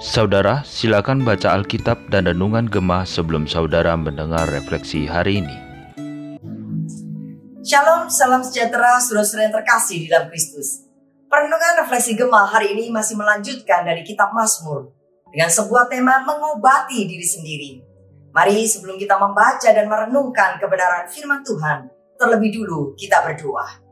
Saudara, silakan baca Alkitab dan Renungan Gemah sebelum saudara mendengar refleksi hari ini. Shalom, salam sejahtera, saudara-saudara yang terkasih di dalam Kristus. Perenungan refleksi Gemah hari ini masih melanjutkan dari kitab Mazmur dengan sebuah tema mengobati diri sendiri. Mari sebelum kita membaca dan merenungkan kebenaran firman Tuhan, terlebih dulu kita berdoa.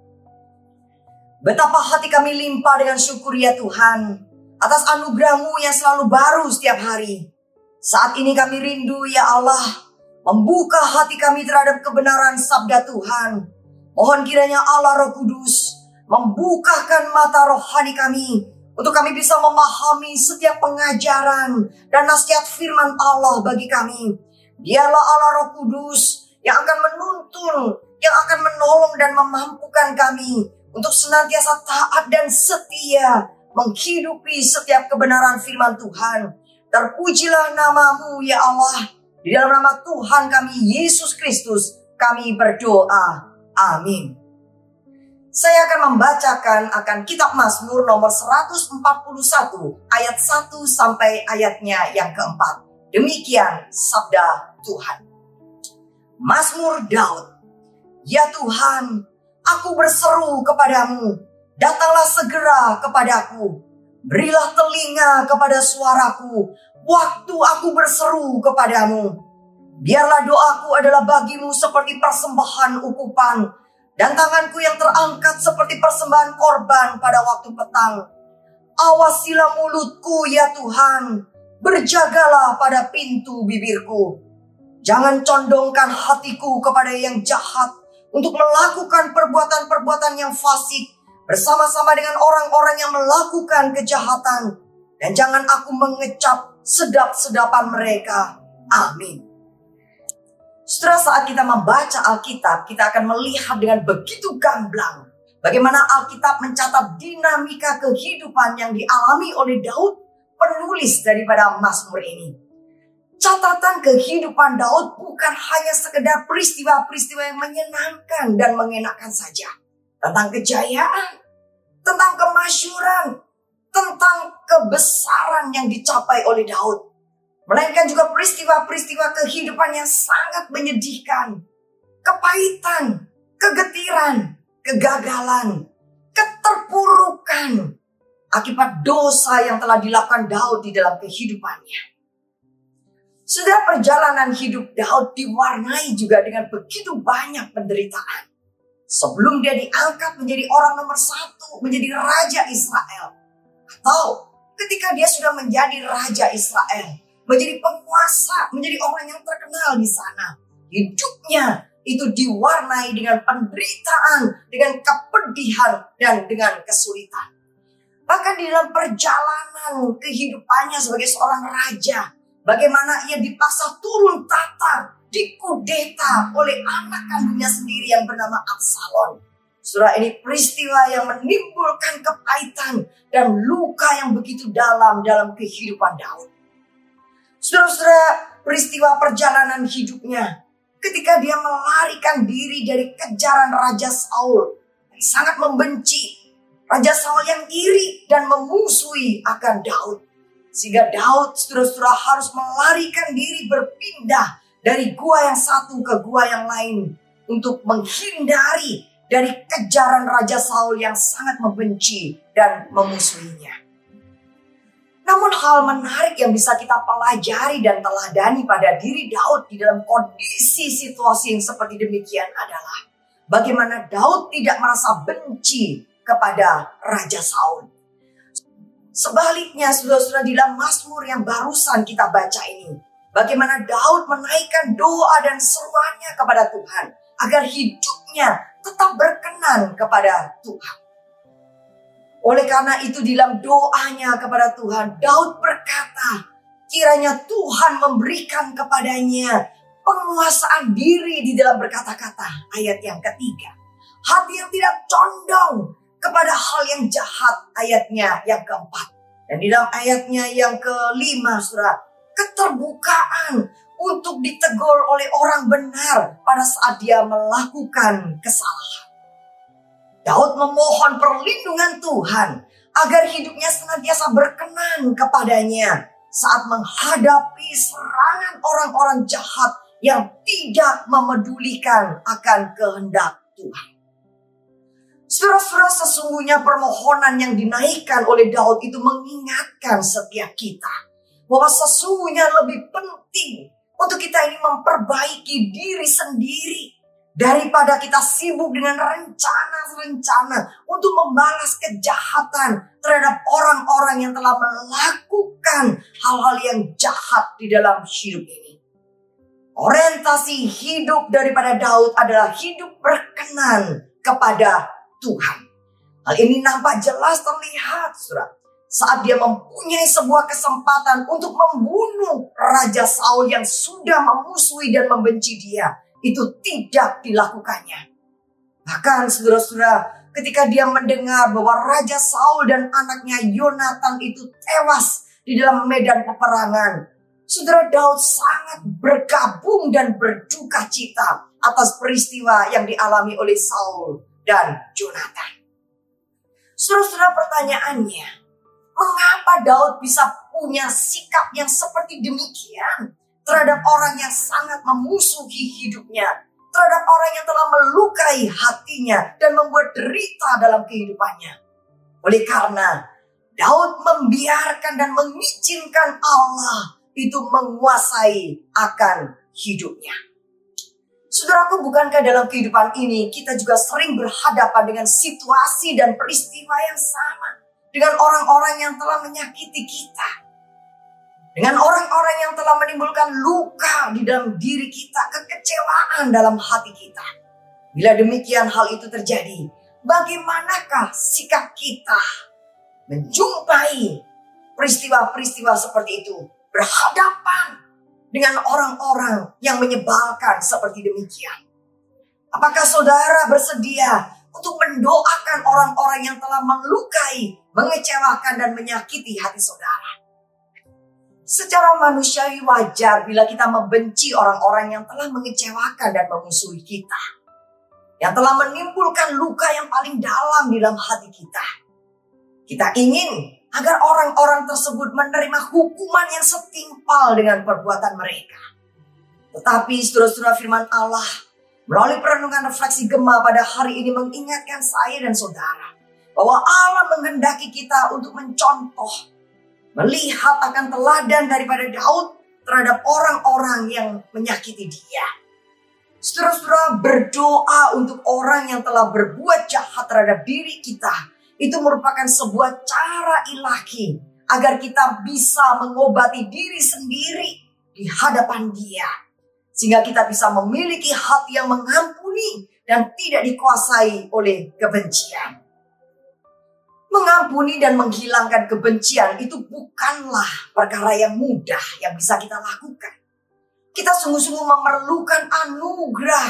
Betapa hati kami limpah dengan syukur ya Tuhan atas anugerahmu yang selalu baru setiap hari. Saat ini kami rindu ya Allah membuka hati kami terhadap kebenaran sabda Tuhan. Mohon kiranya Allah Roh Kudus membukakan mata rohani kami untuk kami bisa memahami setiap pengajaran dan nasihat firman Allah bagi kami. Dialah Allah Roh Kudus yang akan menuntun, yang akan menolong dan memampukan kami untuk senantiasa taat dan setia menghidupi setiap kebenaran firman Tuhan. Terpujilah namamu ya Allah. Di dalam nama Tuhan kami Yesus Kristus kami berdoa. Amin. Saya akan membacakan akan kitab Mazmur nomor 141 ayat 1 sampai ayatnya yang keempat. Demikian sabda Tuhan. Mazmur Daud. Ya Tuhan, aku berseru kepadamu Datanglah segera kepadaku. Berilah telinga kepada suaraku. Waktu aku berseru kepadamu. Biarlah doaku adalah bagimu seperti persembahan ukupan. Dan tanganku yang terangkat seperti persembahan korban pada waktu petang. Awasilah mulutku ya Tuhan. Berjagalah pada pintu bibirku. Jangan condongkan hatiku kepada yang jahat untuk melakukan perbuatan-perbuatan yang fasik bersama-sama dengan orang-orang yang melakukan kejahatan. Dan jangan aku mengecap sedap-sedapan mereka. Amin. Setelah saat kita membaca Alkitab, kita akan melihat dengan begitu gamblang bagaimana Alkitab mencatat dinamika kehidupan yang dialami oleh Daud, penulis daripada Mazmur ini. Catatan kehidupan Daud bukan hanya sekedar peristiwa-peristiwa yang menyenangkan dan mengenakan saja tentang kejayaan, tentang kemasyuran, tentang kebesaran yang dicapai oleh Daud. Melainkan juga peristiwa-peristiwa kehidupan yang sangat menyedihkan. Kepahitan, kegetiran, kegagalan, keterpurukan. Akibat dosa yang telah dilakukan Daud di dalam kehidupannya. Sudah perjalanan hidup Daud diwarnai juga dengan begitu banyak penderitaan. Sebelum dia diangkat menjadi orang nomor satu, menjadi Raja Israel. Atau ketika dia sudah menjadi Raja Israel, menjadi penguasa, menjadi orang yang terkenal di sana. Hidupnya itu diwarnai dengan penderitaan, dengan kepedihan, dan dengan kesulitan. Bahkan di dalam perjalanan kehidupannya sebagai seorang raja, bagaimana ia dipaksa turun tata dikudeta oleh anak kandungnya sendiri yang bernama Absalom. Surah ini peristiwa yang menimbulkan kepahitan dan luka yang begitu dalam dalam kehidupan Daud. Saudara-saudara, peristiwa perjalanan hidupnya ketika dia melarikan diri dari kejaran Raja Saul sangat membenci Raja Saul yang iri dan memusuhi akan Daud. Sehingga Daud saudara-saudara harus melarikan diri berpindah dari gua yang satu ke gua yang lain untuk menghindari dari kejaran Raja Saul yang sangat membenci dan memusuhinya. Namun hal menarik yang bisa kita pelajari dan teladani pada diri Daud di dalam kondisi situasi yang seperti demikian adalah bagaimana Daud tidak merasa benci kepada Raja Saul. Sebaliknya, saudara-saudara, di dalam Mazmur yang barusan kita baca ini, Bagaimana Daud menaikkan doa dan seruannya kepada Tuhan agar hidupnya tetap berkenan kepada Tuhan. Oleh karena itu di dalam doanya kepada Tuhan, Daud berkata, kiranya Tuhan memberikan kepadanya penguasaan diri di dalam berkata-kata. Ayat yang ketiga. Hati yang tidak condong kepada hal yang jahat. Ayatnya yang keempat. Dan di dalam ayatnya yang kelima, surat keterbukaan untuk ditegur oleh orang benar pada saat dia melakukan kesalahan. Daud memohon perlindungan Tuhan agar hidupnya senantiasa berkenan kepadanya saat menghadapi serangan orang-orang jahat yang tidak memedulikan akan kehendak Tuhan. Saudara-saudara sesungguhnya permohonan yang dinaikkan oleh Daud itu mengingatkan setiap kita bahwa sesungguhnya lebih penting untuk kita ini memperbaiki diri sendiri daripada kita sibuk dengan rencana-rencana untuk membalas kejahatan terhadap orang-orang yang telah melakukan hal-hal yang jahat di dalam hidup ini. Orientasi hidup daripada Daud adalah hidup berkenan kepada Tuhan. Hal ini nampak jelas terlihat, saudara saat dia mempunyai sebuah kesempatan untuk membunuh Raja Saul yang sudah memusuhi dan membenci dia, itu tidak dilakukannya. Bahkan saudara-saudara, ketika dia mendengar bahwa Raja Saul dan anaknya Yonatan itu tewas di dalam medan peperangan, saudara Daud sangat bergabung dan berduka cita atas peristiwa yang dialami oleh Saul dan Jonathan. Saudara-saudara pertanyaannya, Mengapa Daud bisa punya sikap yang seperti demikian terhadap orang yang sangat memusuhi hidupnya, terhadap orang yang telah melukai hatinya dan membuat derita dalam kehidupannya? Oleh karena Daud membiarkan dan mengizinkan Allah itu menguasai akan hidupnya. Saudaraku, bukankah dalam kehidupan ini kita juga sering berhadapan dengan situasi dan peristiwa yang sama? dengan orang-orang yang telah menyakiti kita. Dengan orang-orang yang telah menimbulkan luka di dalam diri kita, kekecewaan dalam hati kita. Bila demikian hal itu terjadi, bagaimanakah sikap kita menjumpai peristiwa-peristiwa seperti itu? Berhadapan dengan orang-orang yang menyebalkan seperti demikian. Apakah saudara bersedia untuk mendoakan orang-orang yang telah melukai, mengecewakan, dan menyakiti hati saudara. Secara manusiawi wajar bila kita membenci orang-orang yang telah mengecewakan dan memusuhi kita. Yang telah menimbulkan luka yang paling dalam di dalam hati kita. Kita ingin agar orang-orang tersebut menerima hukuman yang setimpal dengan perbuatan mereka. Tetapi saudara-saudara firman Allah Melalui perenungan refleksi Gema pada hari ini mengingatkan saya dan saudara bahwa Allah menghendaki kita untuk mencontoh, melihat akan teladan daripada Daud terhadap orang-orang yang menyakiti dia. Saudara-saudara berdoa untuk orang yang telah berbuat jahat terhadap diri kita. Itu merupakan sebuah cara ilahi agar kita bisa mengobati diri sendiri di hadapan dia sehingga kita bisa memiliki hati yang mengampuni dan tidak dikuasai oleh kebencian. Mengampuni dan menghilangkan kebencian itu bukanlah perkara yang mudah yang bisa kita lakukan. Kita sungguh-sungguh memerlukan anugerah,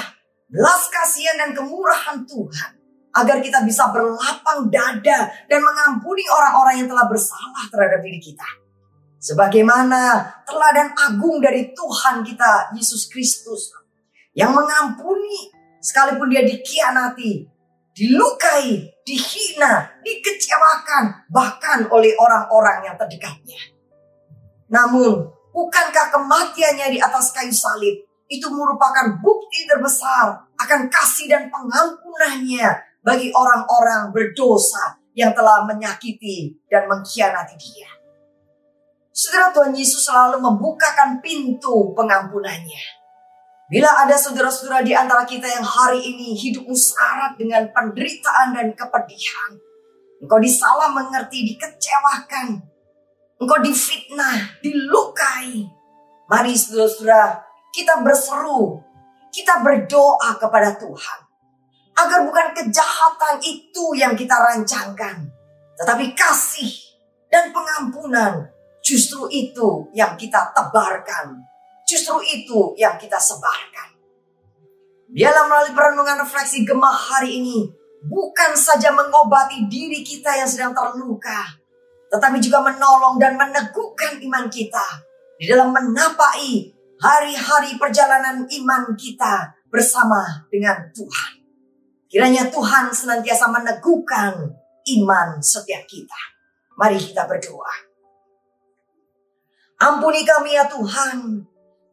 belas kasihan dan kemurahan Tuhan agar kita bisa berlapang dada dan mengampuni orang-orang yang telah bersalah terhadap diri kita. Sebagaimana teladan agung dari Tuhan kita Yesus Kristus yang mengampuni sekalipun dia dikhianati, dilukai, dihina, dikecewakan bahkan oleh orang-orang yang terdekatnya. Namun, bukankah kematiannya di atas kayu salib itu merupakan bukti terbesar akan kasih dan pengampunannya bagi orang-orang berdosa yang telah menyakiti dan mengkhianati dia. Saudara Tuhan Yesus selalu membukakan pintu pengampunannya. Bila ada saudara-saudara di antara kita yang hari ini hidupmu syarat dengan penderitaan dan kepedihan. Engkau disalah mengerti, dikecewakan. Engkau difitnah, dilukai. Mari saudara-saudara kita berseru, kita berdoa kepada Tuhan. Agar bukan kejahatan itu yang kita rancangkan. Tetapi kasih dan pengampunan Justru itu yang kita tebarkan. Justru itu yang kita sebarkan. Biarlah melalui perenungan refleksi gemah hari ini bukan saja mengobati diri kita yang sedang terluka, tetapi juga menolong dan meneguhkan iman kita di dalam menapai hari-hari perjalanan iman kita bersama dengan Tuhan. Kiranya Tuhan senantiasa meneguhkan iman setiap kita. Mari kita berdoa. Ampuni kami ya Tuhan.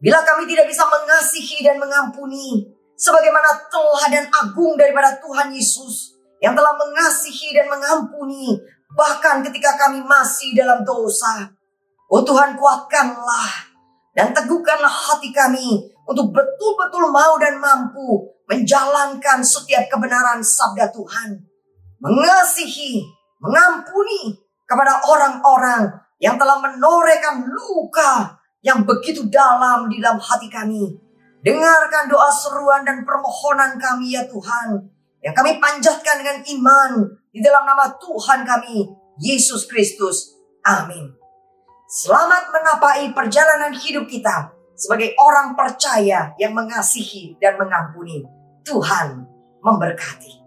Bila kami tidak bisa mengasihi dan mengampuni. Sebagaimana teladan agung daripada Tuhan Yesus. Yang telah mengasihi dan mengampuni. Bahkan ketika kami masih dalam dosa. Oh Tuhan kuatkanlah. Dan teguhkanlah hati kami. Untuk betul-betul mau dan mampu. Menjalankan setiap kebenaran sabda Tuhan. Mengasihi, mengampuni kepada orang-orang yang telah menorehkan luka yang begitu dalam di dalam hati kami. Dengarkan doa seruan dan permohonan kami ya Tuhan. Yang kami panjatkan dengan iman di dalam nama Tuhan kami, Yesus Kristus. Amin. Selamat menapai perjalanan hidup kita sebagai orang percaya yang mengasihi dan mengampuni. Tuhan memberkati.